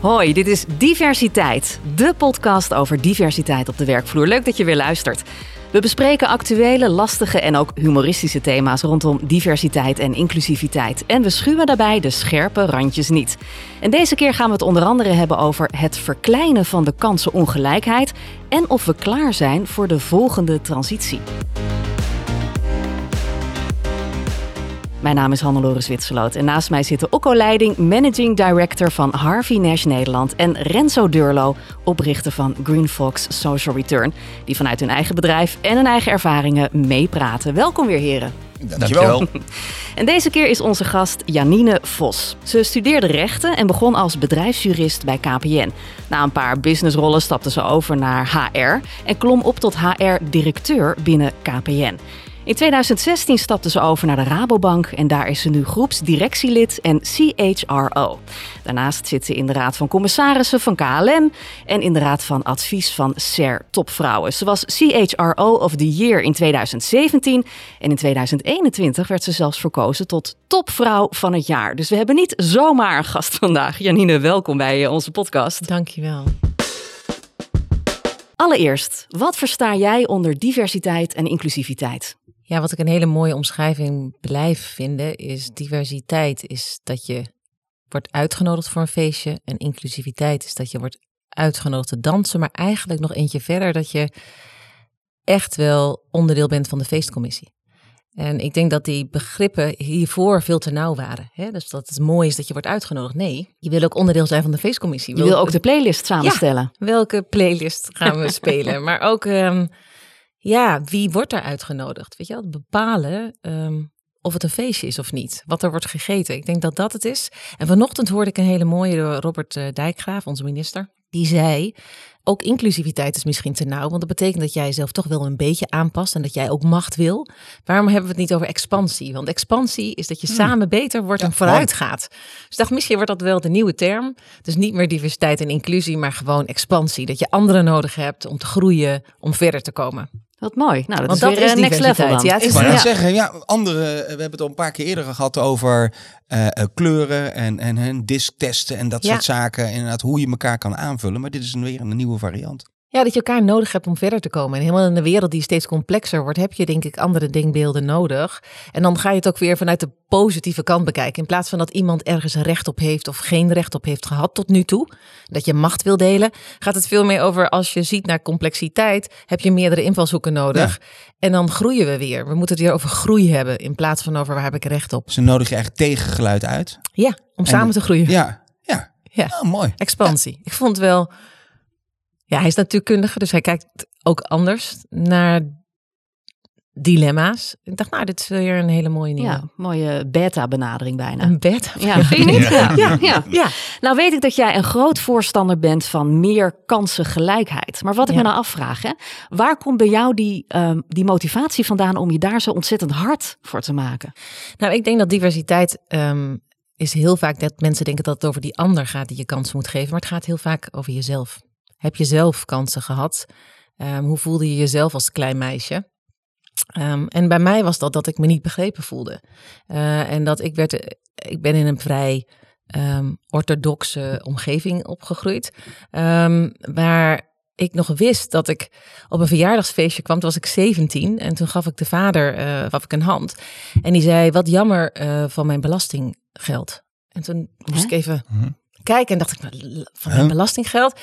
Hoi, dit is Diversiteit, de podcast over diversiteit op de werkvloer. Leuk dat je weer luistert. We bespreken actuele, lastige en ook humoristische thema's rondom diversiteit en inclusiviteit. En we schuwen daarbij de scherpe randjes niet. En deze keer gaan we het onder andere hebben over het verkleinen van de kansenongelijkheid en of we klaar zijn voor de volgende transitie. Mijn naam is Hannelore Zwitserloot en naast mij zitten Okko Leiding, Managing Director van Harvey Nash Nederland en Renzo Durlo, oprichter van Green Fox Social Return, die vanuit hun eigen bedrijf en hun eigen ervaringen meepraten. Welkom weer heren. Dankjewel. En deze keer is onze gast Janine Vos. Ze studeerde rechten en begon als bedrijfsjurist bij KPN. Na een paar businessrollen stapte ze over naar HR en klom op tot HR-directeur binnen KPN. In 2016 stapte ze over naar de Rabobank en daar is ze nu groepsdirectielid en CHRO. Daarnaast zit ze in de Raad van Commissarissen van KLM en in de Raad van Advies van SER Topvrouwen. Ze was CHRO of the Year in 2017 en in 2021 werd ze zelfs verkozen tot Topvrouw van het Jaar. Dus we hebben niet zomaar een gast vandaag. Janine, welkom bij eh, onze podcast. Dankjewel. Allereerst, wat versta jij onder diversiteit en inclusiviteit? Ja, wat ik een hele mooie omschrijving blijf vinden is diversiteit is dat je wordt uitgenodigd voor een feestje en inclusiviteit is dat je wordt uitgenodigd te dansen, maar eigenlijk nog eentje verder dat je echt wel onderdeel bent van de feestcommissie. En ik denk dat die begrippen hiervoor veel te nauw waren. Hè? Dus dat het mooi is dat je wordt uitgenodigd. Nee, je wil ook onderdeel zijn van de feestcommissie. Je wil ook de playlist samenstellen. Ja, welke playlist gaan we spelen? Maar ook um, ja, wie wordt er uitgenodigd? Weet je wel, bepalen um, of het een feestje is of niet. Wat er wordt gegeten. Ik denk dat dat het is. En vanochtend hoorde ik een hele mooie door Robert uh, Dijkgraaf, onze minister. Die zei, ook inclusiviteit is misschien te nauw, want dat betekent dat jij jezelf toch wel een beetje aanpast en dat jij ook macht wil. Waarom hebben we het niet over expansie? Want expansie is dat je samen beter wordt en vooruit gaat. Dus dacht, misschien wordt dat wel de nieuwe term. Dus niet meer diversiteit en inclusie, maar gewoon expansie. Dat je anderen nodig hebt om te groeien, om verder te komen. Wat mooi. Nou, dat Want is dat weer is een next level dan. Ja, Ik wou ja. zeggen, ja, andere, we hebben het al een paar keer eerder gehad over eh, eh, kleuren en, en, en disktesten en dat Ja. soort zaken. Inderdaad, hoe je elkaar kan aanvullen. Maar dit is een, weer een nieuwe variant. Ja, dat je elkaar nodig hebt om verder te komen. En helemaal in een wereld die steeds complexer wordt, heb je denk ik andere denkbeelden nodig. En dan ga je het ook weer vanuit de positieve kant bekijken. In plaats van dat iemand ergens recht op heeft of geen recht op heeft gehad tot nu toe. Dat je macht wil delen. Gaat het veel meer over als je ziet naar complexiteit, heb je meerdere invalshoeken nodig. En dan groeien we weer. We moeten het weer over groei hebben in plaats van over waar heb ik recht op. Ze nodigen je eigenlijk tegengeluid uit. Ja, om samen te groeien. Ja, ja. Ja. Oh, mooi. Expansie. Ik vond wel. Ja, hij is natuurkundige, dus hij kijkt ook anders naar dilemma's. Ik dacht, nou, dit is weer een hele mooie nieuwe. Ja, mooie beta-benadering bijna. Een bed. Ja, vind je niet? Ja. Ja. ja. Ja. Nou weet ik dat jij een groot voorstander bent van meer kansengelijkheid. Maar wat ik Ja. me nou afvraag, hè, waar komt bij jou die, ehm, die motivatie vandaan om je daar zo ontzettend hard voor te maken? Nou, ik denk dat diversiteit ehm, is heel vaak dat mensen denken dat het over die ander gaat die je kansen moet geven. Maar het gaat heel vaak over jezelf. Heb je zelf kansen gehad? Ehm, hoe voelde je jezelf als klein meisje? Ehm, en bij mij was dat dat ik me niet begrepen voelde. Eh, en dat ik werd, ik ben in een vrij ehm, orthodoxe omgeving opgegroeid. Waar ik nog wist dat ik op een verjaardagsfeestje kwam. Toen was ik 17 en toen gaf ik de vader eh, gaf ik een hand. En die zei, wat jammer eh, van mijn belastinggeld. En toen moest Hè? ik even Mhm. kijken en dacht ik, "Maar, van mijn belastinggeld?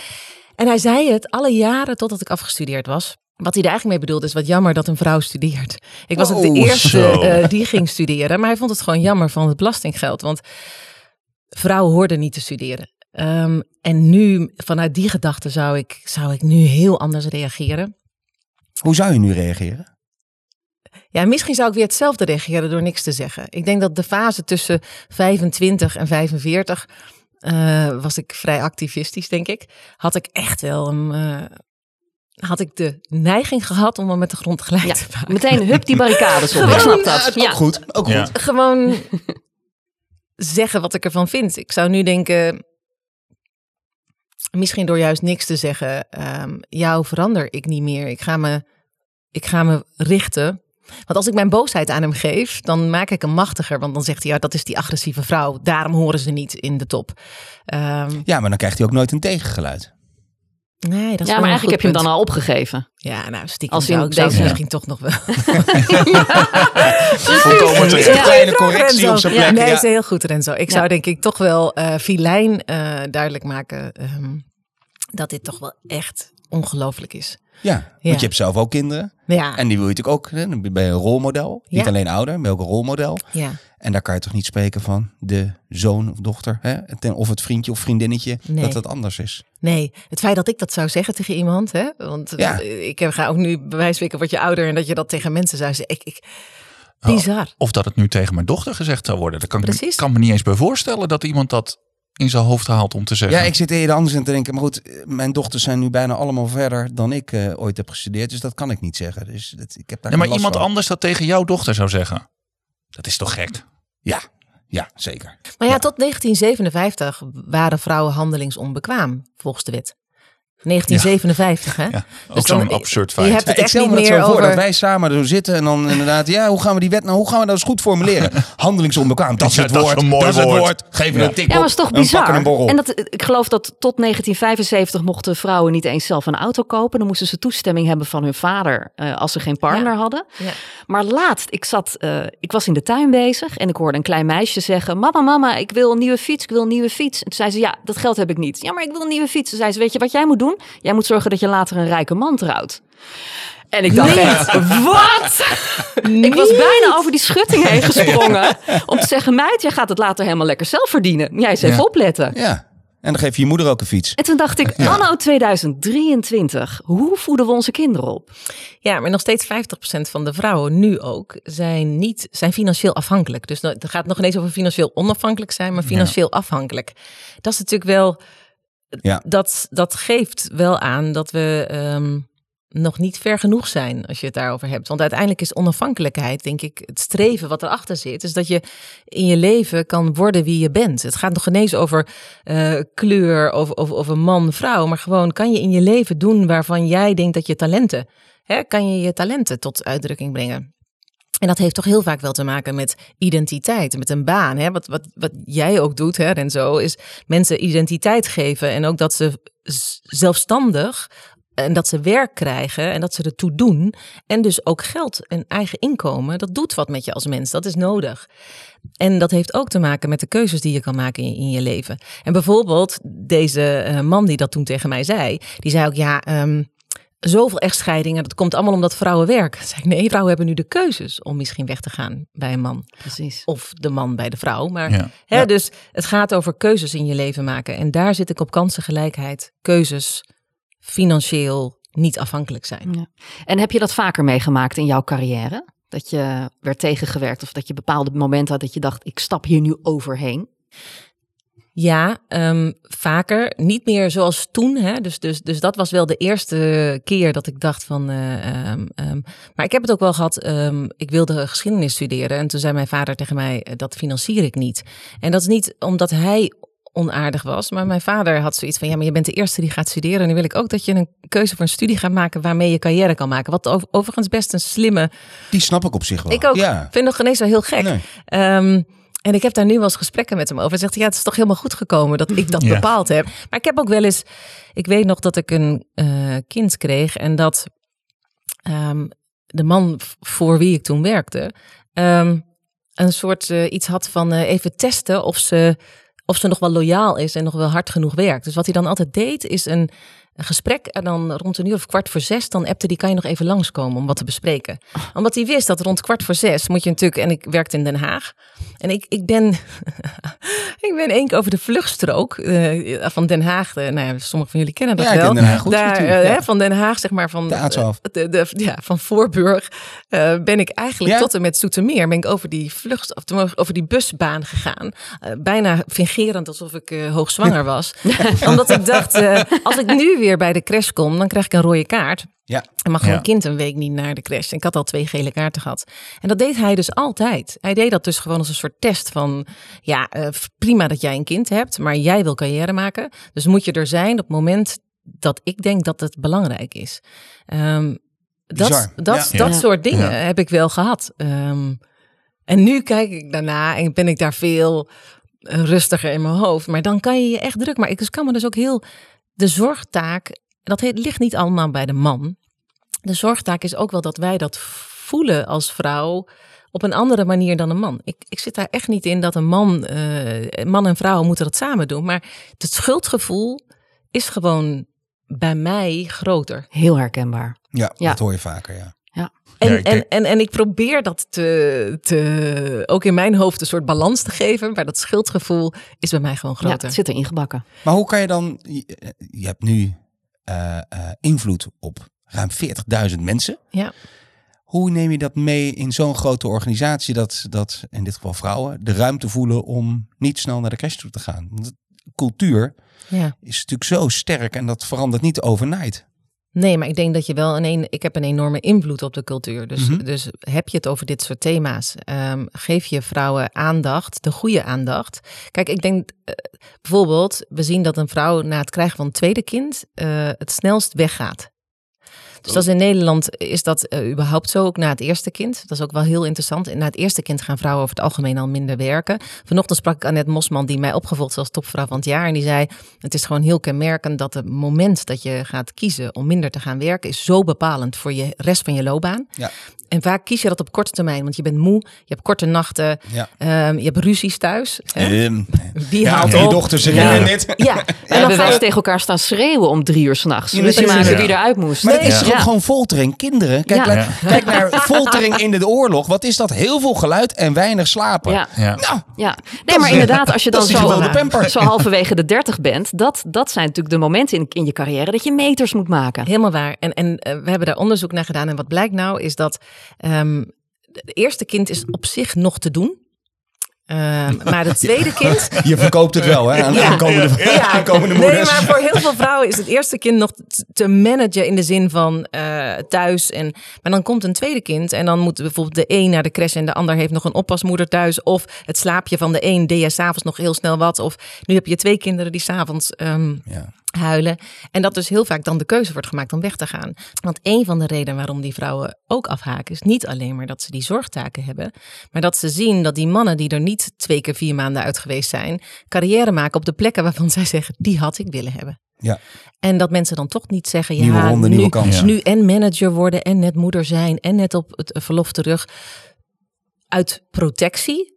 En hij zei het alle jaren totdat ik afgestudeerd was. Wat hij er eigenlijk mee bedoelde is wat jammer dat een vrouw studeert. Ik was ook de Oh, eerste eh, die ging studeren. Maar hij vond het gewoon jammer van het belastinggeld. Want vrouwen hoorden niet te studeren. Ehm, en nu, vanuit die gedachte, zou ik, zou ik nu heel anders reageren. Hoe zou je nu reageren? Ja, misschien zou ik weer hetzelfde reageren door niks te zeggen. Ik denk dat de fase tussen 25 en 45 eh, was ik vrij activistisch, denk ik. Had ik echt wel een. eh, had ik de neiging gehad om me met de grond gelijk Ja, te maken. Meteen hup die barricades op. Ik Gewoon, snap Ja, dat. ook goed. Ook Ja. goed. Gewoon zeggen wat ik ervan vind. Ik zou nu denken. Misschien door juist niks te zeggen. ehm, jou verander ik niet meer. Ik ga me, ik ga me richten Want als ik mijn boosheid aan hem geef, dan maak ik hem machtiger. Want dan zegt hij, ja, dat is die agressieve vrouw. Daarom horen ze niet in de top. Ehm, Ja, maar dan krijgt hij ook nooit een tegengeluid. nee, dat is Ja, maar eigenlijk heb je hem dan al opgegeven. Ja, nou, stiekem Als in zou ik zou ik deze- misschien toch nog wel. Volkomen terecht. Een kleine correctie Renzo. op zijn Ja, plek. Nee, Ja. is heel goed, Renzo. Ik zou denk ik toch wel eh filijn eh, duidelijk maken ehm, dat dit toch wel echt ongelooflijk is. Ja, Ja. want je hebt zelf ook kinderen. Ja, En die wil je natuurlijk ook, hè, dan ben je een rolmodel. Niet alleen ouder, maar ook een rolmodel. ja. En daar kan je toch niet spreken van de zoon of dochter, hè? Ten- of het vriendje of vriendinnetje, Nee. dat het anders is. Nee, het feit dat ik dat zou zeggen tegen iemand, hè, want eh, Ja. ik heb- ga ook nu bij wijze van je ouder en dat je dat tegen mensen zou zeggen. Ik, ik, bizar. Of dat het nu tegen mijn dochter gezegd zou worden. Dat kan ik kan me niet eens bij voorstellen dat iemand dat in zijn hoofd haalt om te zeggen. Ja, ik zit eerder anders in te denken. Maar goed, eh, mijn dochters zijn nu bijna allemaal verder dan ik eh, ooit heb gestudeerd. Dus dat kan ik niet zeggen. Dus dat, ik heb daar Ja, maar iemand van. anders dat tegen jouw dochter zou zeggen. Dat is toch gek? Ja, ja, zeker. Maar ja, Ja. tot 1957 waren vrouwen handelingsonbekwaam volgens de wet. 1957, hè? Ja, ook Dus zo'n dan- absurd Je feit. hebt het Ja, ik echt stel niet me dat meer zo voor over... dat wij samen er zitten en dan inderdaad, ja, hoe gaan we die wet nou, hoe gaan we dat eens goed formuleren? Handelingsonbekwaam, dat is Ja, het dat is woord, dat is het woord. Geef me Ja. een tik Ja, op maar is toch bizar? En dat, ik geloof dat tot 1975 mochten vrouwen niet eens zelf een auto kopen. Dan moesten ze toestemming hebben van hun vader eh, als ze geen partner Ja. hadden. Ja. Maar laatst, ik, zat, eh, ik was in de tuin bezig en ik hoorde een klein meisje zeggen... Mama, mama, ik wil een nieuwe fiets, ik wil een nieuwe fiets. En toen zei ze, ja, dat geld heb ik niet. Ja, maar ik wil een nieuwe fiets. Toen zei ze, weet je wat jij moet doen? Jij moet zorgen dat je later een rijke man trouwt. En ik dacht echt, wat? Ik was bijna over die schutting heen gesprongen. Om te zeggen, meid, jij gaat het later helemaal lekker zelf verdienen. Jij eens even Ja. opletten. Ja, en dan geef je je moeder ook een fiets. En toen dacht ik, anno 2023, hoe voeden we onze kinderen op? Ja, maar nog steeds 50% van de vrouwen nu ook zijn, niet, zijn financieel afhankelijk. Dus het gaat nog ineens over financieel onafhankelijk zijn, maar financieel afhankelijk. Dat is natuurlijk wel, Ja. dat, dat geeft wel aan dat we ehm, nog niet ver genoeg zijn als je het daarover hebt. Want uiteindelijk is onafhankelijkheid, denk ik, het streven wat erachter zit, is dat je in je leven kan worden wie je bent. Het gaat nog ineens over eh, kleur, over, over, over man, vrouw, maar gewoon kan je in je leven doen waarvan jij denkt dat je talenten, hè, kan je je talenten tot uitdrukking brengen. En dat heeft toch heel vaak wel te maken met identiteit, met een baan. Hè? Wat, wat, wat jij ook doet, hè, Renzo, is mensen identiteit geven. En ook dat ze zelfstandig en dat ze werk krijgen en dat ze ertoe doen. En dus ook geld en eigen inkomen. Dat doet wat met je als mens. Dat is nodig. En dat heeft ook te maken met de keuzes die je kan maken in, in je leven. En bijvoorbeeld deze eh, man die dat toen tegen mij zei, die zei ook ja. ehm, Zoveel echtscheidingen, dat komt allemaal omdat vrouwen werken. Ik, nee, vrouwen hebben nu de keuzes om misschien weg te gaan bij een man. Precies. Of de man bij de vrouw. Maar Ja. Hè, Ja. Dus het gaat over keuzes in je leven maken. En daar zit ik op kansengelijkheid. Keuzes financieel niet afhankelijk zijn. Ja. En heb je dat vaker meegemaakt in jouw carrière? Dat je werd tegengewerkt of dat je bepaalde momenten had dat je dacht, ik stap hier nu overheen? Ja, ehm, vaker. Niet meer zoals toen. Hè? Dus, dus, dus dat was wel de eerste keer dat ik dacht van. eh, ehm, ehm, maar ik heb het ook wel gehad. ik wilde geschiedenis studeren. En toen zei mijn vader tegen mij: eh, dat financier ik niet. En dat is niet omdat hij onaardig was. Maar mijn vader had zoiets van: ja, maar je bent de eerste die gaat studeren. En nu wil ik ook dat je een keuze voor een studie gaat maken waarmee je carrière kan maken. Wat over- overigens best een slimme. Die snap ik op zich wel. Ik ook. Ja. Vind nog ineens wel heel gek. Nee. En ik heb daar nu wel eens gesprekken met hem over. Hij zegt, ja, het is toch helemaal goed gekomen dat ik dat Ja. bepaald heb. Maar ik heb ook wel eens, ik weet nog dat ik een eh, kind kreeg en dat ehm, de man voor wie ik toen werkte, ehm, een soort eh, iets had van eh, even testen of ze, of ze nog wel loyaal is en nog wel hard genoeg werkt. Dus wat hij dan altijd deed, is een, een gesprek en dan rond een uur of kwart voor zes, dan appte die, kan je nog even langskomen om wat te bespreken. Omdat hij wist dat rond kwart voor zes moet je natuurlijk, en ik werkte in Den Haag, en ik, ik ben, ik ben één keer over de vluchtstrook eh, van Den Haag, eh, nou ja, sommigen van jullie kennen dat Ja, ik wel. ken Den Haag goed Daar, natuurlijk, eh, ja. van Den Haag, zeg maar, van, De A12. de, de, ja, van Voorburg, ben ik eigenlijk tot en met Zoetermeer, ben ik over die vlucht, of over die busbaan gegaan. Bijna fingerend alsof ik hoogzwanger was. Omdat ik dacht, als ik nu weer bij de crash kom, dan krijg ik een rode kaart. Ja. En mag Ja. mijn kind een week niet naar de crash. En ik had al twee gele kaarten gehad. En dat deed hij dus altijd. Hij deed dat dus gewoon als een soort test van... ja, eh, prima dat jij een kind hebt, maar jij wil carrière maken. Dus moet je er zijn op het moment dat ik denk dat het belangrijk is. Ehm, Dat, dat, Ja. dat Ja. soort dingen Ja. heb ik wel gehad. Ehm, en nu kijk ik daarna en ben ik daar veel rustiger in mijn hoofd. Maar dan kan je je echt druk. Maar ik dus kan me dus ook heel. De zorgtaak, dat ligt niet allemaal bij de man. De zorgtaak is ook wel dat wij dat voelen als vrouw op een andere manier dan een man. Ik, ik zit daar echt niet in dat een man, eh, man en vrouw moeten dat samen doen. Maar het schuldgevoel is gewoon bij mij groter. Heel herkenbaar. Ja, Ja. dat hoor je vaker, ja. En, Ja, denk- en, en, en ik probeer dat te, te, ook in mijn hoofd een soort balans te geven. Maar dat schuldgevoel is bij mij gewoon Ja, groter. het zit erin gebakken. Maar hoe kan je dan... Je, je hebt nu eh, eh, invloed op ruim 40.000 mensen. Ja. Hoe neem je dat mee in zo'n grote organisatie dat, dat, in dit geval vrouwen, de ruimte voelen om niet snel naar de crash toe te gaan? Want cultuur ja. is natuurlijk zo sterk en dat verandert niet overnight. Nee, maar ik denk dat je wel een, een ik heb een enorme invloed op de cultuur. Dus, Mhm. dus heb je het over dit soort thema's, ehm, geef je vrouwen aandacht, de goede aandacht. Kijk, ik denk eh, bijvoorbeeld, we zien dat een vrouw na het krijgen van een tweede kind eh, het snelst weggaat. Dus dat is in Nederland is dat eh, überhaupt zo, ook na het eerste kind. Dat is ook wel heel interessant. En na het eerste kind gaan vrouwen over het algemeen al minder werken. Vanochtend sprak ik Annette Mosman, die mij opgevolgd is als topvrouw van het jaar. En die zei, het is gewoon heel kenmerkend dat het moment dat je gaat kiezen om minder te gaan werken, is zo bepalend voor je rest van je loopbaan. Ja. En vaak kies je dat op korte termijn, want je bent moe, je hebt korte nachten, Ja. ehm, je hebt ruzies thuis. Hè? Ehm, Wie ja, haalt op? dochters Ja. dit. Ja, en dan je- tegen elkaar staan schreeuwen om drie uur s'nachts. Ruzie precies. maken wie eruit moest. Maar het is ook gewoon foltering. Kinderen, kijk, Ja. naar, kijk naar foltering in de oorlog. Wat is dat? Heel veel geluid en weinig slapen. Ja. Ja. Nou, Ja, nee, maar inderdaad, als je dan zo, pamper. zo halverwege de 30 bent, dat, dat zijn natuurlijk de momenten in, in je carrière dat je meters moet maken. Helemaal waar. En, en eh, we hebben daar onderzoek naar gedaan. En wat blijkt nou is dat ehm het eerste kind is op zich nog te doen. Ehm, maar het tweede kind. je verkoopt het wel hè, aan Ja. aankomende, aankomende nee, moeders. maar voor heel veel vrouwen is het eerste kind nog te managen in de zin van eh, thuis. En, maar dan komt een tweede kind en dan moet bijvoorbeeld de een naar de crash en de ander heeft nog een oppasmoeder thuis. Of het slaapje van de een deed je s'avonds nog heel snel wat. Of nu heb je twee kinderen die s'avonds ehm Ja. Huilen. En dat dus heel vaak dan de keuze wordt gemaakt om weg te gaan. Want een van de redenen waarom die vrouwen ook afhaken, is niet alleen maar dat ze die zorgtaken hebben, maar dat ze zien dat die mannen die er niet twee keer vier maanden uit geweest zijn, carrière maken op de plekken waarvan zij zeggen, die had ik willen hebben. Ja. En dat mensen dan toch niet zeggen, Nieuwe ja, nu, nieuwe kansen. nu en manager worden en net moeder zijn en net op het verlof terug. Uit protectie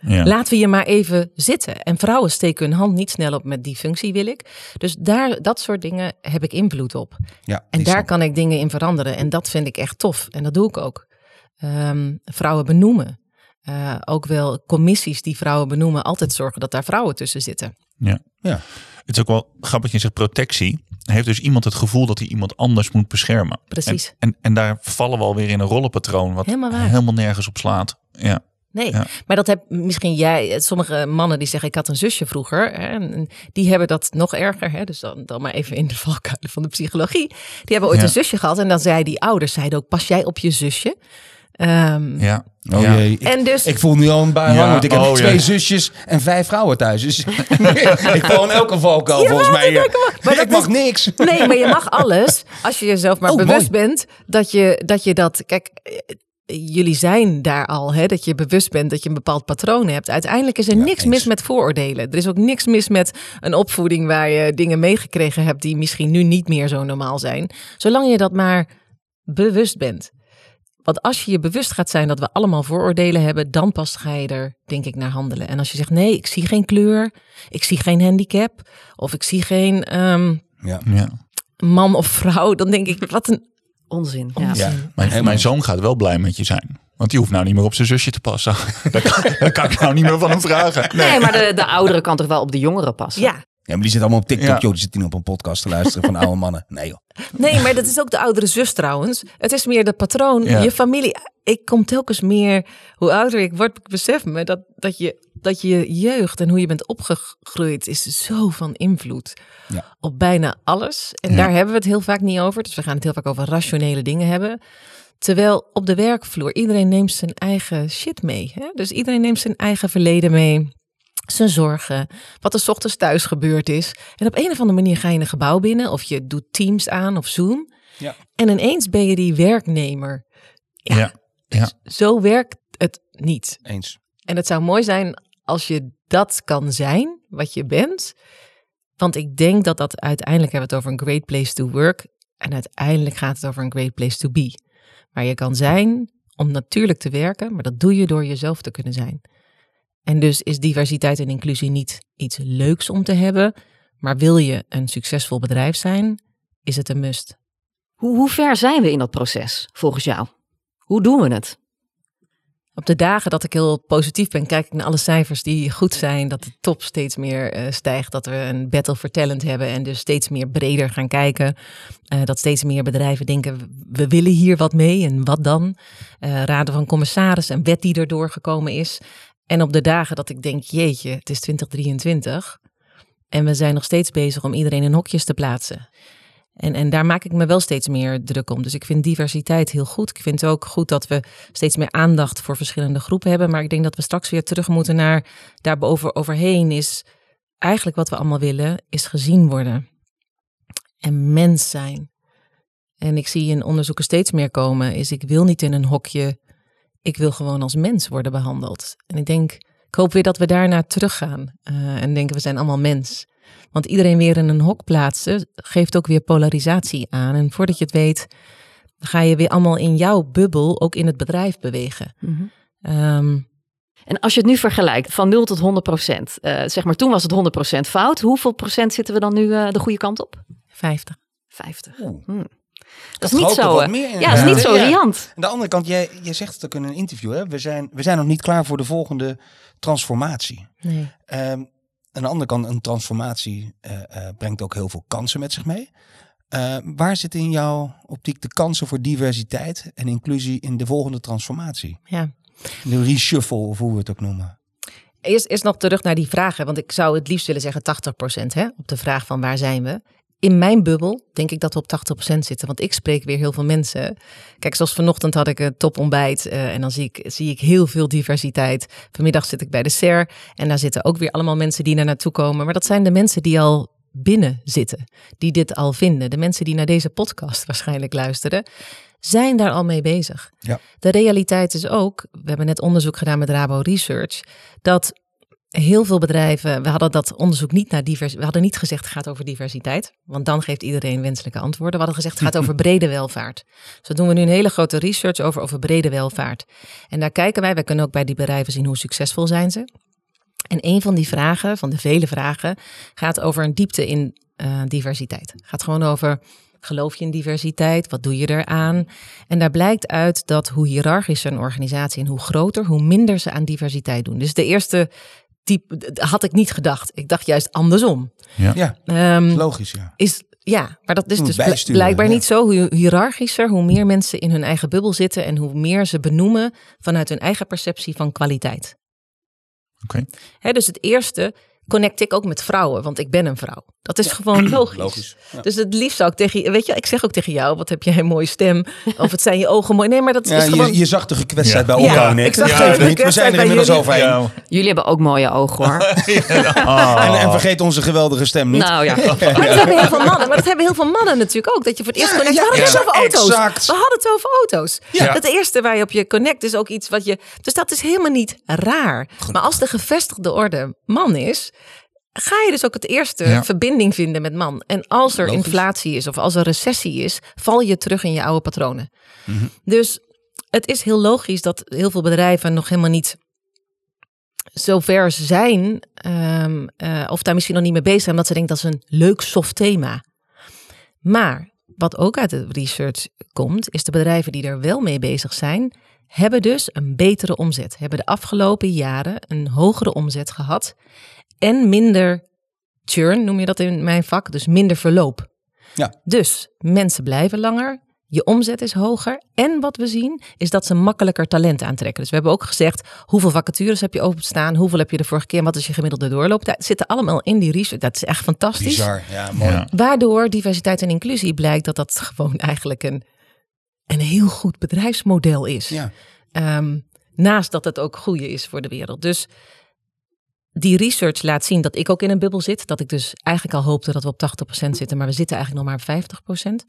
Ja. Laten we je maar even zitten. En vrouwen steken hun hand niet snel op met die functie wil ik. Dus daar, dat soort dingen heb ik invloed op. Ja, En daar kan ik dingen in veranderen. En dat vind ik echt tof. En dat doe ik ook. Ehm, vrouwen benoemen. Eh, ook wel commissies die vrouwen benoemen. Altijd zorgen dat daar vrouwen tussen zitten. Ja. Ja. Het is ook wel grappig, je zegt protectie. Heeft dus iemand het gevoel dat hij iemand anders moet beschermen. Precies. En, en, en daar vallen we alweer in een rollenpatroon wat Helemaal helemaal nergens op slaat. Ja. Nee, Ja. maar dat heb misschien jij. Sommige mannen die zeggen: Ik had een zusje vroeger. Hè, en die hebben dat nog erger. Hè, dus dan, dan maar even in de valkuilen van de psychologie. Die hebben ooit Ja. een zusje gehad. En dan zei die ouders: zeiden ook: Pas jij op je zusje? Ehm, Ja. Oh ja. jee, ik, En dus- ik voel nu al een Ja, want ik heb oh, twee ja. zusjes en vijf vrouwen thuis. Dus ik val in elke valkuil volgens mij. hier. maar dat ik mag is- niks. Nee, maar je mag alles als je jezelf maar Oh, bewust mooi. bent dat je, dat je dat. Kijk, eh, jullie zijn daar al, hè, dat je bewust bent dat je een bepaald patroon hebt. Uiteindelijk is er Ja, niks eens. mis met vooroordelen. Er is ook niks mis met een opvoeding waar je dingen meegekregen hebt die misschien nu niet meer zo normaal zijn. Zolang je dat maar bewust bent. Want als je je bewust gaat zijn dat we allemaal vooroordelen hebben, dan pas ga je er, denk ik, naar handelen. En als je zegt, nee, ik zie geen kleur, ik zie geen handicap, of ik zie geen ehm, Ja. Ja. man of vrouw, dan denk ik, wat een Onzin. Ja. onzin. Ja. Mijn, mijn zoon gaat wel blij met je zijn. Want die hoeft nou niet meer op zijn zusje te passen. dat, kan, kan ik nou niet meer van hem vragen. Nee, maar de, de oudere kan toch wel op de jongeren passen? Ja, Ja, maar die zit allemaal op TikTok, Ja. joh. Die zit niet op een podcast te luisteren van oude mannen. Nee joh. nee, maar dat is ook de oudere zus trouwens. Het is meer de patroon, Ja. je familie. Ik kom telkens meer, hoe ouder ik word, ik besef me dat, dat, je, dat je jeugd en hoe je bent opgegroeid is zo van invloed Ja. op bijna alles. En Ja. daar hebben we het heel vaak niet over. Dus we gaan het heel vaak over rationele dingen hebben. Terwijl op de werkvloer iedereen neemt zijn eigen shit mee. Hè? Dus iedereen neemt zijn eigen verleden mee. Zijn zorgen, wat er 's ochtends thuis gebeurd is. En op een of andere manier ga je een gebouw binnen of je doet Teams aan of Zoom. Ja. En ineens ben je die werknemer. Ja. Ja. Ja. Zo werkt het niet. Eens. En het zou mooi zijn als je dat kan zijn, wat je bent. Want ik denk dat dat uiteindelijk hebben we het over een great place to work. En uiteindelijk gaat het over een great place to be. Waar je kan zijn om natuurlijk te werken, maar dat doe je door jezelf te kunnen zijn. En dus is diversiteit en inclusie niet iets leuks om te hebben, maar wil je een succesvol bedrijf zijn, is het een must. Hoe, hoe ver zijn we in dat proces, volgens jou? Hoe doen we het? Op de dagen dat ik heel positief ben, kijk ik naar alle cijfers die goed zijn. Dat de top steeds meer eh, stijgt. Dat we een battle for talent hebben en dus steeds meer breder gaan kijken. Eh, dat steeds meer bedrijven denken, we willen hier wat mee en wat dan? Eh, raden van commissaris, een wet die erdoor gekomen is. En op de dagen dat ik denk, jeetje, het is 2023. En we zijn nog steeds bezig om iedereen in hokjes te plaatsen. En, en daar maak ik me wel steeds meer druk om. Dus ik vind diversiteit heel goed. Ik vind ook goed dat we steeds meer aandacht voor verschillende groepen hebben. Maar ik denk dat we straks weer terug moeten naar daarboven overheen is eigenlijk wat we allemaal willen, is gezien worden. En mens zijn. En ik zie in onderzoeken steeds meer komen, is ik wil niet in een hokje. Ik wil gewoon als mens worden behandeld. En ik denk, ik hoop weer dat we daarna teruggaan. Uh, en denken, we zijn allemaal mens. Want iedereen weer in een hok plaatsen geeft ook weer polarisatie aan. En voordat je het weet, ga je weer allemaal in jouw bubbel ook in het bedrijf bewegen. Mhm. Um, En als je het nu vergelijkt van 0 tot 100 procent, uh, zeg maar toen was het 100 procent fout. Hoeveel procent zitten we dan nu uh, de goede kant op? 50. 50. Oeh. Hmm. Dat is niet zo, eh, meer. Ja, dat is niet zo Ja. riant. Aan de andere kant, jij, jij zegt het ook in een interview, hè? We, zijn, we zijn nog niet klaar voor de volgende transformatie. Nee. Ehm, aan de andere kant, een transformatie eh, eh, brengt ook heel veel kansen met zich mee. Eh, waar zitten in jouw optiek de kansen voor diversiteit en inclusie in de volgende transformatie? Ja. De reshuffle, of hoe we het ook noemen. Eerst, eerst nog terug naar die vragen, want ik zou het liefst willen zeggen 80% hè, op de vraag van waar zijn we. In mijn bubbel denk ik dat we op 80% zitten, want ik spreek weer heel veel mensen. Kijk, zoals vanochtend had ik een topontbijt uh, en dan zie ik, zie ik heel veel diversiteit. Vanmiddag zit ik bij de SER en daar zitten ook weer allemaal mensen die naar naartoe komen. Maar dat zijn de mensen die al binnen zitten, die dit al vinden. De mensen die naar deze podcast waarschijnlijk luisteren, zijn daar al mee bezig. Ja. De realiteit is ook, we hebben net onderzoek gedaan met Rabo Research, dat heel veel bedrijven, we hadden dat onderzoek niet naar divers, we hadden niet gezegd het gaat over diversiteit, want dan geeft iedereen wenselijke antwoorden. We hadden gezegd het gaat over brede welvaart. Dus dat doen we nu een hele grote research over, over brede welvaart. En daar kijken wij, wij kunnen ook bij die bedrijven zien hoe succesvol zijn ze. En een van die vragen, van de vele vragen, gaat over een diepte in uh, diversiteit. Gaat gewoon over Geloof je in diversiteit? Wat doe je eraan? En daar blijkt uit dat hoe hiërarchischer een organisatie en hoe groter, hoe minder ze aan diversiteit doen. Dus de eerste type had ik niet gedacht. Ik dacht juist andersom. Ja, ja um, logisch. Ja. Is, ja, maar dat is dus blijkbaar ja. niet zo. Hoe hiërarchischer, hoe meer mensen in hun eigen bubbel zitten en hoe meer ze benoemen vanuit hun eigen perceptie van kwaliteit. oké. Hè, dus het eerste connect ik ook met vrouwen, want ik ben een vrouw. Dat is gewoon logisch. Logisch. Ja. Dus het liefst zou ik tegen je, weet je, ik zeg ook tegen jou, wat heb jij een mooie stem, of het zijn je ogen mooi. Nee, maar dat Ja, is gewoon. je, je zag de gekwetstheid Ja. bij elkaar net. ik zag Ja, de niet. We zijn er inmiddels overheen. Ja. Jullie hebben ook mooie ogen hoor. En, en vergeet onze geweldige stem niet. nou ja. Maar dat hebben heel veel mannen. Maar dat hebben heel veel mannen natuurlijk ook. Dat je voor het eerst connect. ja, we hadden het over auto's. exact. We hadden het over auto's. Het eerste waar je op je connect is ook iets wat je. Dus dat is helemaal niet raar. Maar als de gevestigde orde man is. Ga je dus ook het eerste Ja. verbinding vinden met man. En als er Logisch. inflatie is of als er recessie is, val je terug in je oude patronen. Mhm. Dus het is heel logisch dat heel veel bedrijven nog helemaal niet zover zijn, ehm, eh, of daar misschien nog niet mee bezig zijn, omdat ze denken dat is een leuk soft thema. Maar wat ook uit de research komt, is de bedrijven die er wel mee bezig zijn, hebben dus een betere omzet. Hebben de afgelopen jaren een hogere omzet gehad en minder churn, noem je dat in mijn vak, dus minder verloop. Ja. Dus mensen blijven langer, je omzet is hoger. En wat we zien is dat ze makkelijker talent aantrekken. Dus we hebben ook gezegd, hoeveel vacatures heb je openstaan? Hoeveel heb je de vorige keer? En wat is je gemiddelde doorlooptijd? Het zitten allemaal in die research. Dat is echt fantastisch. Bizar. Ja, mooi. Ja. Waardoor diversiteit en inclusie blijkt dat dat gewoon eigenlijk een, een heel goed bedrijfsmodel is. Ja. Ehm, naast dat het ook goede is voor de wereld. Dus die research laat zien dat ik ook in een bubbel zit. Dat ik dus eigenlijk al hoopte dat we op 80% zitten, maar we zitten eigenlijk nog maar op 50%.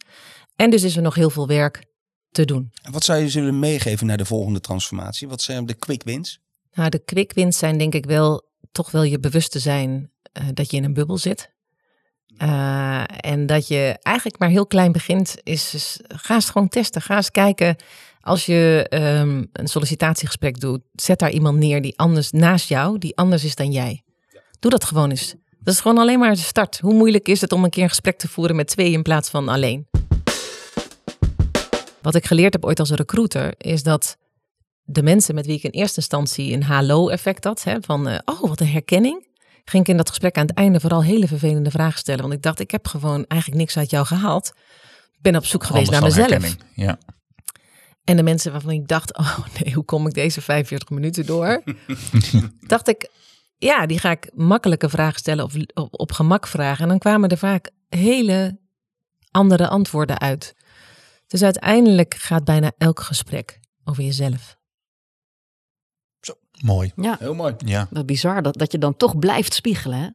En dus is er nog heel veel werk te doen. En wat zou je zullen meegeven naar de volgende transformatie? Wat zijn de quick wins? Nou, de quick wins zijn denk ik wel toch wel je bewust te zijn uh, dat je in een bubbel zit. Uh, en dat je eigenlijk maar heel klein begint, is, ga eens gewoon testen. Ga eens kijken als je um, een sollicitatiegesprek doet, zet daar iemand neer die anders naast jou, die anders is dan jij. Doe dat gewoon eens. Dat is gewoon alleen maar de start. Hoe moeilijk is het om een keer een gesprek te voeren met twee in plaats van alleen? Wat ik geleerd heb ooit als recruiter, is dat de mensen met wie ik in eerste instantie een halo-effect had, hè, van uh, oh, wat een herkenning, ging ik in dat gesprek aan het einde vooral hele vervelende vragen stellen. Want ik dacht, ik heb gewoon eigenlijk niks uit jou gehaald. Ik ben op zoek geweest naar mezelf. Ja. En de mensen waarvan ik dacht, oh nee, hoe kom ik deze 45 minuten door? dacht ik, ja, die ga ik makkelijke vragen stellen of op, op gemak vragen. En dan kwamen er vaak hele andere antwoorden uit. Dus uiteindelijk gaat bijna elk gesprek over jezelf. Mooi. Ja, Heel mooi. Ja. wat bizar dat, dat je dan toch blijft spiegelen. Hè?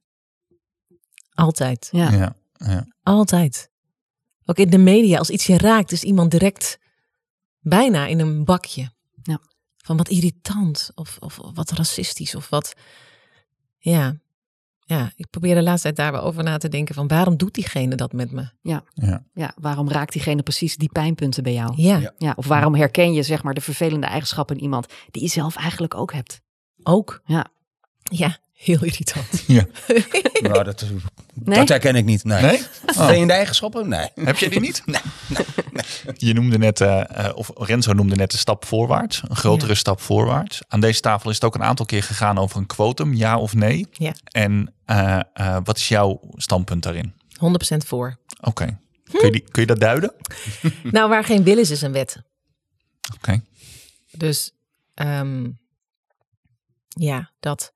Altijd. Ja. Ja. ja. Altijd. Ook in de media, als iets je raakt, is iemand direct bijna in een bakje. Ja. Van wat irritant of, of wat racistisch of wat. Ja. Ja, ik probeer de laatste tijd daar wel over na te denken van waarom doet diegene dat met me? Ja. Ja. ja, waarom raakt diegene precies die pijnpunten bij jou? Ja, Ja. Ja, of waarom herken je zeg maar de vervelende eigenschappen in iemand die je zelf eigenlijk ook hebt? ook. Ja. Ja, heel irritant. Ja. Nou, dat, Nee? dat herken ik niet. Nee. Nee? Oh. Eigenschappen? Nee. Heb je die niet? Nee. Je noemde net, eh, eh, of Renzo noemde net een stap voorwaarts, een grotere Ja. stap voorwaarts. Aan deze tafel is het ook een aantal keer gegaan over een quotum, ja of nee. Ja. En eh, wat is jouw standpunt daarin? 100% voor. Oké. Kun, je die- kun je dat duiden? Nou, waar geen wil is, is een wet. Oké. Dus ehm, ja, dat.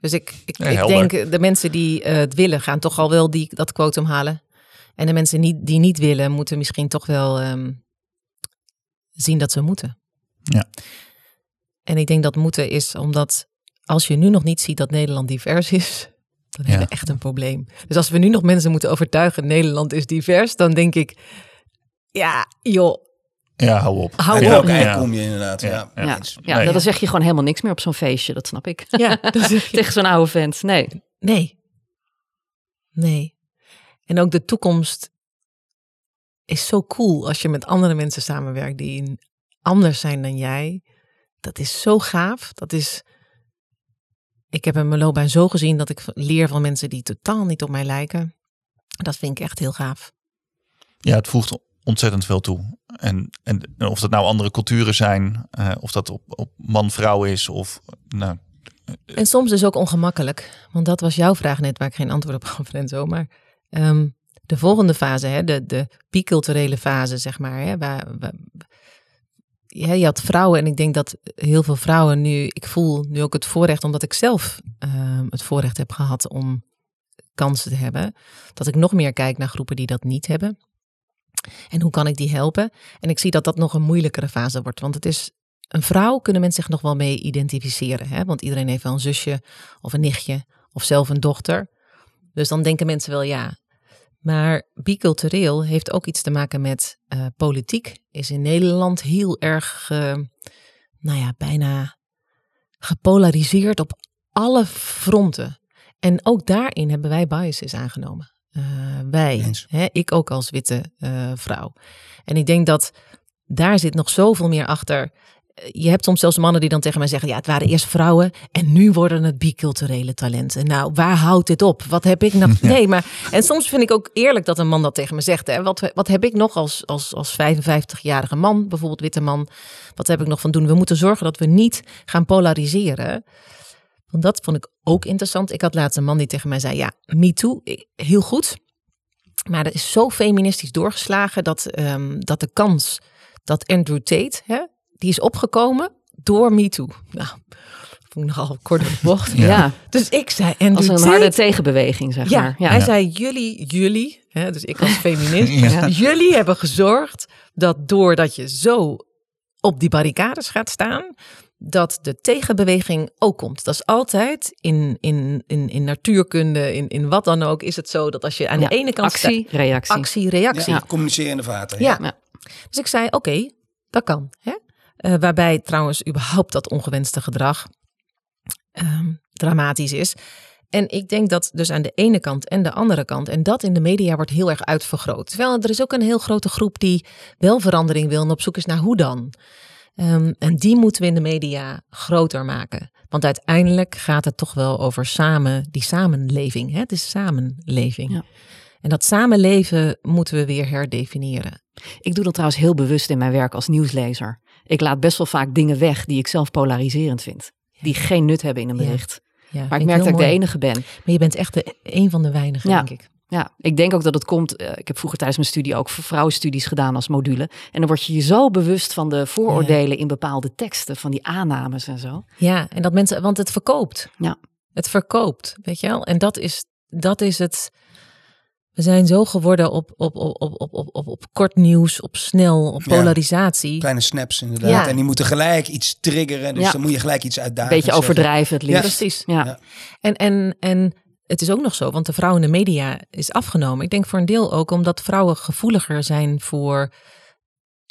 Dus ik, ik, Ja, ik denk de mensen die het willen, gaan toch al wel die, dat quotum halen. En de mensen niet, die niet willen, moeten misschien toch wel ehm, zien dat ze moeten. Ja. En ik denk dat moeten is omdat als je nu nog niet ziet dat Nederland divers is, dan hebben we echt een probleem. Dus als we nu nog mensen moeten overtuigen, Nederland is divers, dan denk ik, ja, joh, Ja, hou op. Hou op. Ja. eind kom je inderdaad? Ja. Ja. Ja, dan zeg je gewoon helemaal niks meer op zo'n feestje, dat snap ik. ja, dat zeg je. Tegen zo'n oude vent. Nee. Nee. Nee. En ook de toekomst is zo cool als je met andere mensen samenwerkt die anders zijn dan jij. Dat is zo gaaf. Dat is. Ik heb in mijn loopbaan zo gezien dat ik leer van mensen die totaal niet op mij lijken. Dat vind ik echt heel gaaf. Ja, het voegt ontzettend veel toe. En, en of dat nou andere culturen zijn, eh, of dat op, op man-vrouw is, of nou, En soms dus ook ongemakkelijk. Want dat was jouw vraag net, waar ik geen antwoord op gaf, Renzo. Maar ehm, de volgende fase, hè, de, de biculturele fase, zeg maar. Hè, waar, je had vrouwen en ik denk dat heel veel vrouwen nu... Ik voel nu ook het voorrecht, omdat ik zelf ehm, het voorrecht heb gehad om kansen te hebben. Dat ik nog meer kijk naar groepen die dat niet hebben. En hoe kan ik die helpen? En ik zie dat dat nog een moeilijkere fase wordt. Want het is een vrouw kunnen mensen zich nog wel mee identificeren. Hè? Want iedereen heeft wel een zusje of een nichtje of zelf een dochter. Dus dan denken mensen wel ja. Maar bicultureel heeft ook iets te maken met eh, politiek. Is in Nederland heel erg, nou ja, bijna gepolariseerd op alle fronten. En ook daarin hebben wij biases aangenomen. Eh, wij, hè, ik ook als witte eh, vrouw. En ik denk dat daar zit nog zoveel meer achter. Eh, Je hebt soms zelfs mannen die dan tegen mij zeggen: Ja, het waren eerst vrouwen en nu worden het biculturele talenten. Nou, waar houdt dit op? Wat heb ik nog? Nee, maar. En soms vind ik ook eerlijk dat een man dat tegen me zegt. Hè? Wat, wat heb ik nog als, als, als 55-jarige man, bijvoorbeeld witte man? Wat heb ik nog van doen? We moeten zorgen dat we niet gaan polariseren. Want dat vond ik ook interessant. Ik had laatst een man die tegen mij zei: Ja, me too, ik- heel goed. Maar er is zo feministisch doorgeslagen dat, ehm, dat de kans dat Andrew Tate, hè, die is opgekomen door Me Too. Nou, vond ik nogal kort op de bocht. Ja. Dus ik zei Andrew Als een harde tegenbeweging, zeg ja, maar. Ja. hij zei jullie, jullie, hè, dus ik als feminist, Ja. jullie hebben gezorgd dat doordat je zo op die barricades gaat staan, dat de tegenbeweging ook komt. Dat is altijd in, in, in, in natuurkunde, in, in wat dan ook, is het zo dat als je aan Ja, de ene kant actie, reactie. actie, reactie. Ja, communicerende vaten. Ja. Ja. Dus ik zei, oké, dat kan. Hè? Eh, waarbij trouwens überhaupt dat ongewenste gedrag ehm, dramatisch is. En ik denk dat dus aan de ene kant en de andere kant, en dat in de media wordt heel erg uitvergroot. Terwijl er is ook een heel grote groep die wel verandering wil en op zoek is naar hoe dan. Ehm, en die moeten we in de media groter maken. Want uiteindelijk gaat het toch wel over samen, die samenleving. Hè? Het is samenleving. Ja. En dat samenleven moeten we weer herdefiniëren. Ik doe dat trouwens heel bewust in mijn werk als nieuwslezer. Ik laat best wel vaak dingen weg die ik zelf polariserend vind. Die geen nut hebben in een bericht. Ja, Maar ik merk dat ik de enige ben. Maar je bent echt de, een van de weinigen, Ja. denk ik. Ja, ik denk ook dat het komt. eh, ik heb vroeger tijdens mijn studie ook voor vrouwenstudies gedaan als module. En dan word je je zo bewust van de vooroordelen in bepaalde teksten, van die aannames en zo. Ja, en dat mensen, want het verkoopt. Ja. Het verkoopt, weet je wel. En dat is, dat is het. We zijn zo geworden op, op, op, op, op, op, op, kort nieuws, op snel, op Ja. polarisatie. Kleine snaps inderdaad. Ja. En die moeten gelijk iets triggeren. Dus Ja. dan moet je gelijk iets Een uitdagen. beetje overdrijven het liefst. Precies. Ja. Ja. En, en, en het is ook nog zo, want de vrouw in de media is afgenomen. Ik denk voor een deel ook omdat vrouwen gevoeliger zijn voor.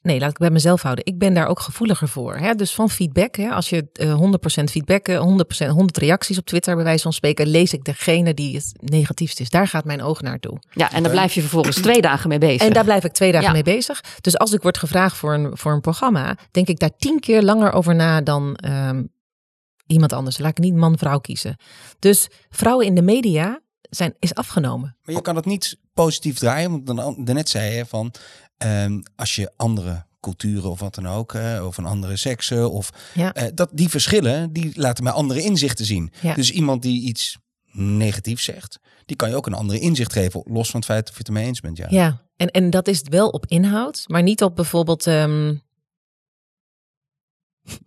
Nee, laat ik bij mezelf houden. Ik ben daar ook gevoeliger voor. Hè? Dus van feedback. Hè? Als je eh 100% feedback, eh, 100%, 100 reacties op Twitter bij wijze van spreken, lees ik degene die het negatiefst is. Daar gaat mijn oog naartoe. ja, en daar blijf je vervolgens twee dagen mee bezig. En daar blijf ik twee dagen Ja. mee bezig. Dus als ik word gevraagd voor een, voor een programma, denk ik daar tien keer langer over na dan ehm, iemand anders. Laat ik niet man-vrouw kiezen. Dus vrouwen in de media zijn, is afgenomen. Maar je kan het niet positief draaien. Want dan, daarnet zei je van ehm, als je andere culturen of wat dan ook, of een andere seksen, of Ja. eh, dat die verschillen, die laten mij andere inzichten zien. Ja. Dus iemand die iets negatiefs zegt, die kan je ook een andere inzicht geven, los van het feit of je het ermee eens bent. Ja. Ja, en, en dat is wel op inhoud, maar niet op bijvoorbeeld, ehm,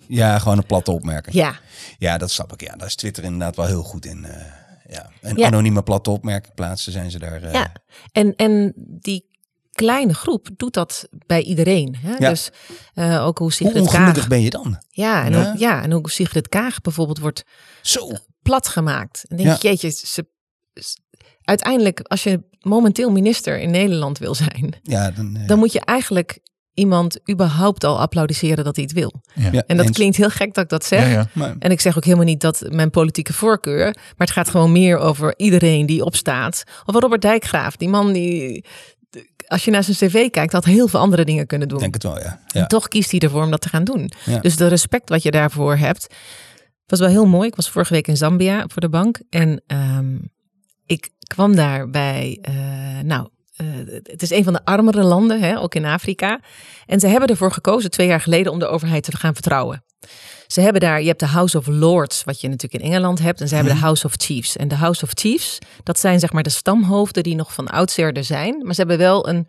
Ja, gewoon een platte opmerking. ja, Ja, dat snap ik. Ja, daar is Twitter inderdaad wel heel goed in. eh, ja. En Ja. anonieme platte opmerking plaatsen zijn ze daar. eh, ja. En, en die kleine groep doet dat bij iedereen. Hè? Ja. Dus eh, ook hoe Hoe Sigrid ongelukkig Kaag... ben je dan? Ja, en Ja. En hoe Sigrid Kaag bijvoorbeeld wordt Zo. plat gemaakt. En denk Ja. jeetje, ze, ze- uiteindelijk als je momenteel minister in Nederland wil zijn, Ja, dan, eh, dan moet je eigenlijk iemand überhaupt al applaudisseren dat hij het wil. ja, En dat eens. klinkt heel gek dat ik dat zeg. Ja, ja. Maar, En ik zeg ook helemaal niet dat mijn politieke voorkeur, maar het gaat gewoon meer over iedereen die opstaat. Of Robert Dijkgraaf, die man die, als je naar zijn cv kijkt, had heel veel andere dingen kunnen doen. denk het wel, ja. En toch kiest hij ervoor om dat te gaan doen. Ja. Dus de respect wat je daarvoor hebt, was wel heel mooi. Ik was vorige week in Zambia voor de bank en ehm, ik kwam daar bij, eh, nou, eh, het is een van de armere landen, hè, ook in Afrika. En ze hebben ervoor gekozen twee jaar geleden om de overheid te gaan vertrouwen. Ze hebben daar, je hebt de House of Lords, wat je natuurlijk in Engeland hebt. En ze hebben de House of Chiefs. En de House of Chiefs, dat zijn zeg maar de stamhoofden die nog van oudsher er zijn. Maar ze hebben wel een,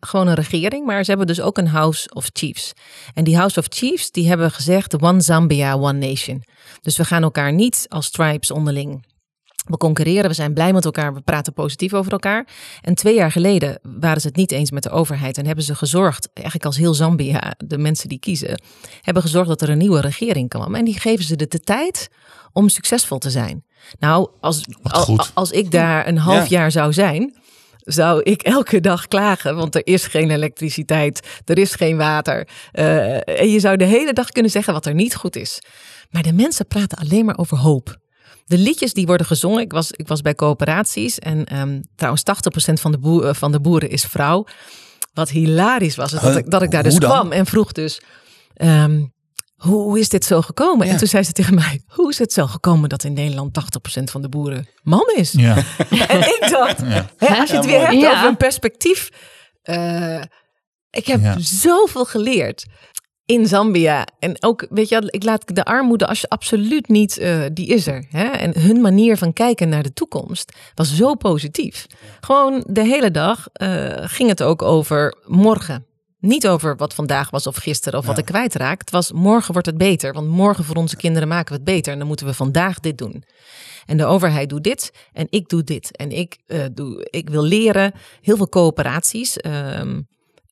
gewoon een regering, maar ze hebben dus ook een House of Chiefs. En die House of Chiefs, die hebben gezegd, one Zambia, one nation. Dus we gaan elkaar niet als tribes onderling we concurreren, we zijn blij met elkaar, we praten positief over elkaar. En twee jaar geleden waren ze het niet eens met de overheid en hebben ze gezorgd, eigenlijk als heel Zambia, de mensen die kiezen, hebben gezorgd dat er een nieuwe regering kwam. En die geven ze de, de tijd om succesvol te zijn. Nou, als, als ik daar een half Ja. jaar zou zijn, zou ik elke dag klagen, want er is geen elektriciteit, er is geen water. Eh, en je zou de hele dag kunnen zeggen wat er niet goed is. Maar de mensen praten alleen maar over hoop. De liedjes die worden gezongen, ik was, ik was bij coöperaties en ehm, trouwens 80% van de, boer, van de boeren is vrouw. Wat hilarisch was, is dat, ik, dat ik daar dus kwam en vroeg dus, ehm, hoe, hoe is dit zo gekomen? Ja. En toen zei ze tegen mij, hoe is het zo gekomen dat in Nederland 80% van de boeren man is? Ja. En ik dacht, Ja. hè, als je het weer hebt Ja. over een perspectief. eh, ik heb Ja. zoveel geleerd in Zambia. En ook, weet je, ik laat de armoede als je absoluut niet, eh, die is er. Hè? En hun manier van kijken naar de toekomst was zo positief. Gewoon de hele dag eh, ging het ook over morgen. Niet over wat vandaag was of gisteren of wat ik kwijtraak. Het was morgen wordt het beter. Want morgen voor onze kinderen maken we het beter. En dan moeten we vandaag dit doen. En de overheid doet dit en ik doe dit. En ik, eh, doe, ik wil leren. Heel veel coöperaties. ehm,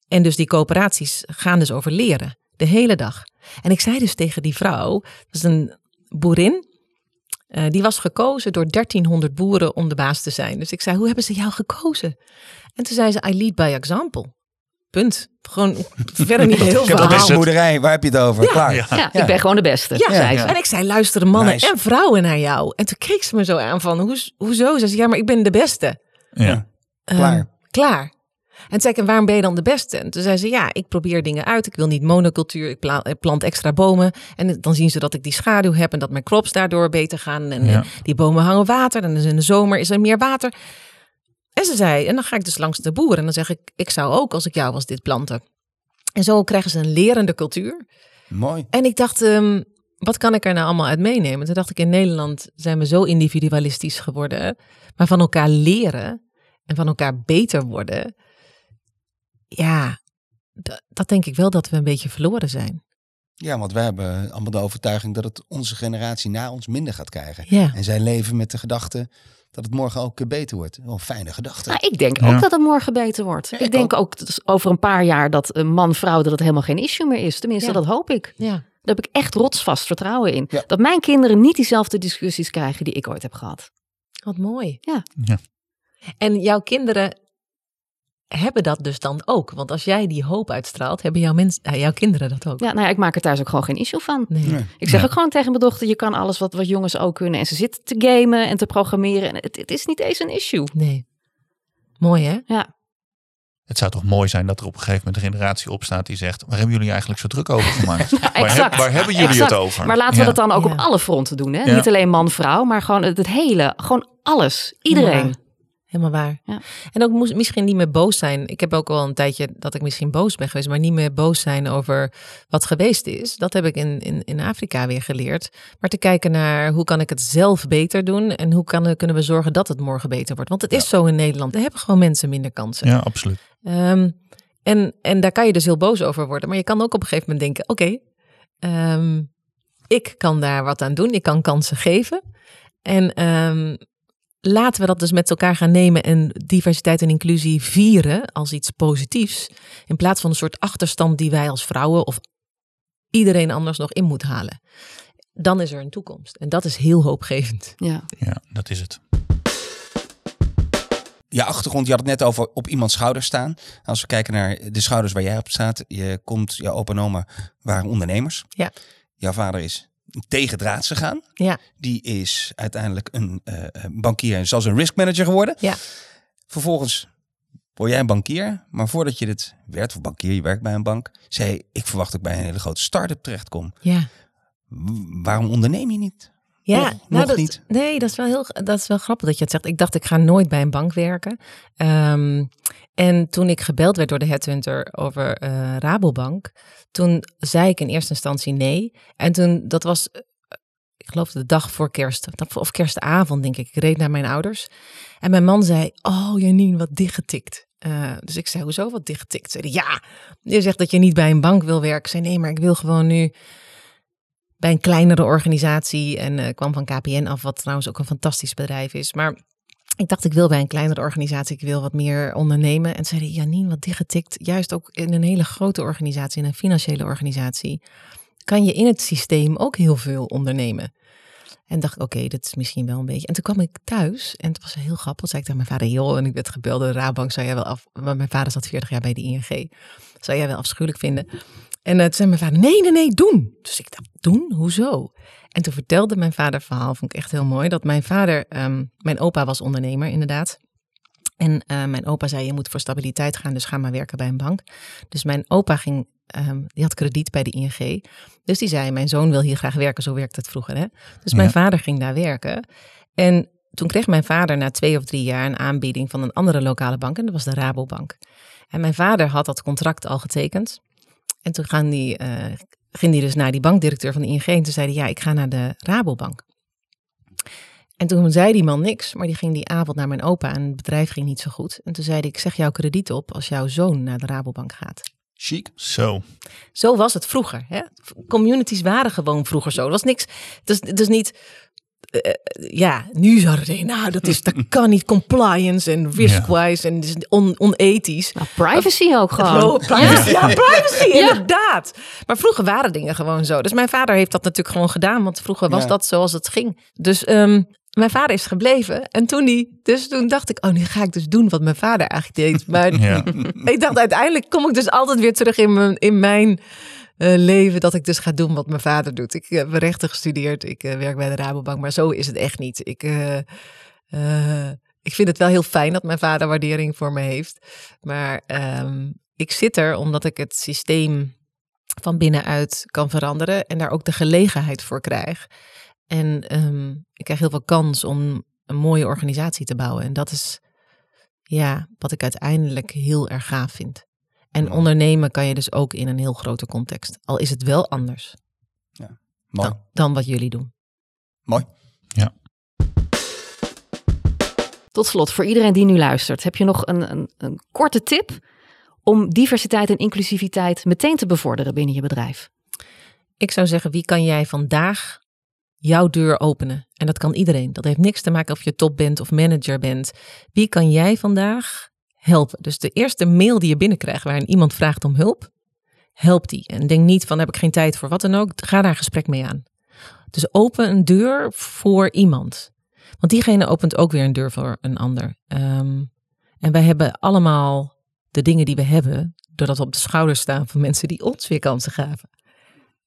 en dus die coöperaties gaan dus over leren. De hele dag. En ik zei dus tegen die vrouw, dat is een boerin, eh, die was gekozen door 1300 boeren om de baas te zijn. Dus ik zei, hoe hebben ze jou gekozen? En toen zei ze, I lead by example. Punt. Gewoon verder niet heel Ik heb veel. boerderij, waar heb je het over? Klaar. Ja. Ja, ik ben gewoon de beste, Ja, zei ze. en ik zei, luisteren mannen Nice. en vrouwen naar jou. En toen keek ze me zo aan van, hoezo? Ze zei, ja, maar ik ben de beste. Ja. Klaar. Ehm, klaar. En toen zei ik, en waarom ben je dan de beste? En toen zei ze, ja, ik probeer dingen uit. Ik wil niet monocultuur. Ik pla- ik plant extra bomen. En dan zien ze dat ik die schaduw heb en dat mijn crops daardoor beter gaan. En Ja. die bomen hangen water. En dus in de zomer is er meer water. En ze zei, en dan ga ik dus langs de boer. En dan zeg ik, ik zou ook als ik jou was dit planten. En zo krijgen ze een lerende cultuur. Mooi. En ik dacht, ehm, wat kan ik er nou allemaal uit meenemen? Toen dacht ik, in Nederland zijn we zo individualistisch geworden. Maar van elkaar leren en van elkaar beter worden. Ja, dat denk ik wel dat we een beetje verloren zijn. Ja, want wij hebben allemaal de overtuiging dat het onze generatie na ons minder gaat krijgen. Ja. En zij leven met de gedachte dat het morgen ook eh, beter wordt. Wel een fijne gedachte. Nou, ik denk Ja. ook dat het morgen beter wordt. Ja, ik ik denk ook, over een paar jaar dat een man-vrouw dat het helemaal geen issue meer is. Tenminste, Ja. dat hoop ik. Ja. Daar heb ik echt rotsvast vertrouwen in. Ja. Dat mijn kinderen niet diezelfde discussies krijgen die ik ooit heb gehad. Wat mooi. Ja. Ja. En jouw kinderen hebben dat dus dan ook. Want als jij die hoop uitstraalt, hebben jouw, mens, eh, jouw kinderen dat ook. Ja, nou ja, ik maak er thuis ook gewoon geen issue van. Nee. Nee. Ik zeg Ja. ook gewoon tegen mijn dochter, je kan alles wat, wat jongens ook kunnen. En ze zitten te gamen en te programmeren. En het, het is niet eens een issue. nee. Mooi hè? Ja, Het zou toch mooi zijn dat er op een gegeven moment een generatie opstaat die zegt: waar hebben jullie eigenlijk zo druk over gemaakt? waar, heb- exact. waar hebben jullie Exact. het over? Maar laten we Ja. dat dan ook Ja. op alle fronten doen. Hè? Ja. Niet alleen man-vrouw, maar gewoon het, het hele. Gewoon alles. Iedereen. Helemaal waar. Ja. En ook moest, misschien niet meer boos zijn. Ik heb ook wel een tijdje dat ik misschien boos ben geweest, maar niet meer boos zijn over wat geweest is. Dat heb ik in, in, in Afrika weer geleerd. Maar te kijken naar hoe kan ik het zelf beter doen en hoe kan, kunnen we zorgen dat het morgen beter wordt. Want het is zo in Nederland. Er hebben gewoon mensen minder kansen. Ja, absoluut. Ehm, en, en daar kan je dus heel boos over worden. Maar je kan ook op een gegeven moment denken: oké, ehm, ik kan daar wat aan doen. Ik kan kansen geven. En ehm, laten we dat dus met elkaar gaan nemen en diversiteit en inclusie vieren als iets positiefs. In plaats van een soort achterstand die wij als vrouwen of iedereen anders nog in moet halen. Dan is er een toekomst. En dat is heel hoopgevend. Ja. Ja, dat is het. Je achtergrond, je had het net over op iemands schouders staan. Als we kijken naar de schouders waar jij op staat. Je komt, jouw opa en oma waren ondernemers. Ja. Jouw vader is tegendraads gegaan. Ja, Die is uiteindelijk een eh, bankier en zelfs een risk manager geworden. ja. Vervolgens word jij een bankier. Maar voordat je dit werd, of bankier, je werkt bij een bank. Zei ik verwacht dat ik bij een hele grote start-up terechtkom. ja. W- Waarom onderneem je niet? Ja, Nog- nou, dat, niet. Nee, dat is, wel heel, dat is wel grappig dat je het zegt. Ik dacht, ik ga nooit bij een bank werken. Ehm, en toen ik gebeld werd door de headhunter over eh, Rabobank, toen zei ik in eerste instantie nee. En toen, dat was, eh, ik geloof de dag voor kerst, of kerstavond denk ik. Ik reed naar mijn ouders. En mijn man zei, oh Janine, wat dichtgetikt. Eh, dus ik zei, hoezo wat dichtgetikt? Zei ja, je zegt dat je niet bij een bank wil werken. Ik zei, nee, maar ik wil gewoon nu bij een kleinere organisatie en eh, kwam van KPN af, wat trouwens ook een fantastisch bedrijf is. Maar ik dacht, ik wil bij een kleinere organisatie, ik wil wat meer ondernemen. En zeiden, Janine, wat dichtgetikt. Juist ook in een hele grote organisatie, in een financiële organisatie, kan je in het systeem ook heel veel ondernemen. En dacht ik, oké, dat is misschien wel een beetje. En toen kwam ik thuis en het was heel grappig. Zei ik tegen mijn vader, joh, en ik werd gebeld door de Raadbank, zou jij wel af... Maar mijn vader zat 40 jaar bij de ING. Zou jij wel afschuwelijk vinden? En uh, toen zei mijn vader, nee, nee, nee, doen. Dus ik dacht, doen? Hoezo? En toen vertelde mijn vader het verhaal, vond ik echt heel mooi, dat mijn vader, um, mijn opa was ondernemer inderdaad. En uh, mijn opa zei, je moet voor stabiliteit gaan, dus ga maar werken bij een bank. Dus mijn opa ging, um, die had krediet bij de ING. Dus die zei, mijn zoon wil hier graag werken, zo werkte het vroeger. Hè? Dus mijn ja. vader ging daar werken. En toen kreeg mijn vader na twee of drie jaar een aanbieding van een andere lokale bank. En dat was de Rabobank. En mijn vader had dat contract al getekend. En toen gaan die, uh, ging hij dus naar die bankdirecteur van de ING. En toen zei hij, ja, ik ga naar de Rabobank. En toen zei die man niks, maar die ging die avond naar mijn opa en het bedrijf ging niet zo goed. En toen zei hij, ik zeg jouw krediet op als jouw zoon naar de Rabobank gaat. Chic. Zo. Zo was het vroeger. Hè? Communities waren gewoon vroeger zo. Er was niks, dus, dus niet eh, ja, nu zouden ze denken, nou, dat, is, dat kan niet compliance en risk-wise en is on, onethisch. Nou, privacy ook gewoon. Hallo, privacy. Ja, privacy, inderdaad. Maar vroeger waren dingen gewoon zo. Dus mijn vader heeft dat natuurlijk gewoon gedaan, want vroeger was Ja. dat zoals het ging. Dus ehm, mijn vader is gebleven. En toen die, dus toen dacht ik, oh, nu ga ik dus doen wat mijn vader eigenlijk deed. Maar Ja. ik dacht, uiteindelijk kom ik dus altijd weer terug in mijn, in mijn eh, leven dat ik dus ga doen wat mijn vader doet. Ik heb rechten gestudeerd, ik eh, werk bij de Rabobank, maar zo is het echt niet. Ik, eh, eh, ik vind het wel heel fijn dat mijn vader waardering voor me heeft. Maar ehm, ik zit er omdat ik het systeem van binnenuit kan veranderen en daar ook de gelegenheid voor krijg. En ehm, ik krijg heel veel kans om een mooie organisatie te bouwen. En dat is ja, wat ik uiteindelijk heel erg gaaf vind. En ondernemen kan je dus ook in een heel grote context. Al is het wel anders Mooi. dan, dan wat jullie doen. Mooi. Tot slot, voor iedereen die nu luistert, heb je nog een, een, een korte tip om diversiteit en inclusiviteit meteen te bevorderen binnen je bedrijf? Ik zou zeggen, wie kan jij vandaag jouw deur openen? En dat kan iedereen. Dat heeft niks te maken of je top bent of manager bent. Wie kan jij vandaag helpen? Dus de eerste mail die je binnenkrijgt waarin iemand vraagt om hulp, help die. En denk niet van heb ik geen tijd voor wat dan ook. Ga daar een gesprek mee aan. Dus open een deur voor iemand. Want diegene opent ook weer een deur voor een ander. Ehm, en wij hebben allemaal de dingen die we hebben, doordat we op de schouders staan van mensen die ons weer kansen gaven.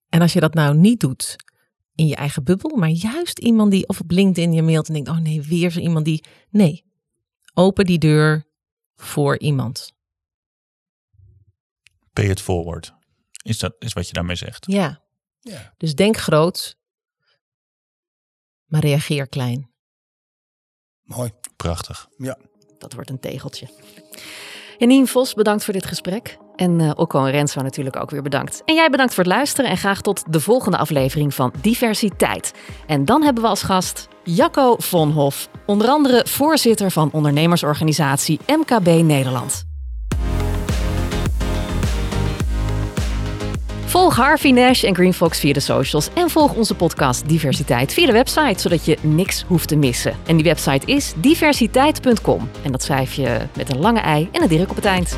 En als je dat nou niet doet in je eigen bubbel, maar juist iemand die of op LinkedIn je mailt en denkt, oh nee, weer zo iemand die. Nee, open die deur voor iemand. Pay it forward. Is dat is wat je daarmee zegt? Ja. Ja. Dus denk groot, maar reageer klein. Mooi. Prachtig. Ja. Dat wordt een tegeltje. Janine Vos, bedankt voor dit gesprek. En eh Okko en Renzo natuurlijk ook weer bedankt. En jij bedankt voor het luisteren en graag tot de volgende aflevering van Diversiteit. En dan hebben we als gast Jacco Vonhof, onder andere voorzitter van ondernemersorganisatie MKB Nederland. Volg Harvey Nash en Green Fox via de socials en volg onze podcast Diversiteit via de website, zodat je niks hoeft te missen. En die website is diversiteit.com en dat schrijf je met een lange ei en een dirk op het eind.